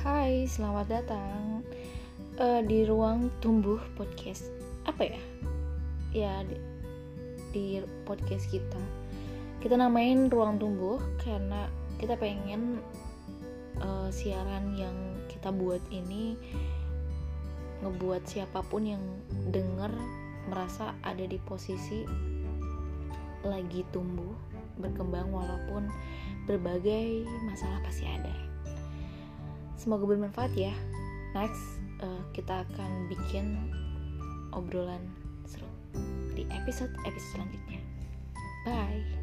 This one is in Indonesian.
Hai, selamat datang uh, di ruang tumbuh podcast. Apa ya? Ya di, di podcast kita. Kita namain ruang tumbuh karena kita pengen uh, siaran yang kita buat ini ngebuat siapa pun yang denger merasa ada di posisi lagi tumbuh berkembang walaupun berbagai masalah pasti ada semoga bermanfaat ya. Next uh, kita akan bikin obrolan seru di episode episode selanjutnya. Bye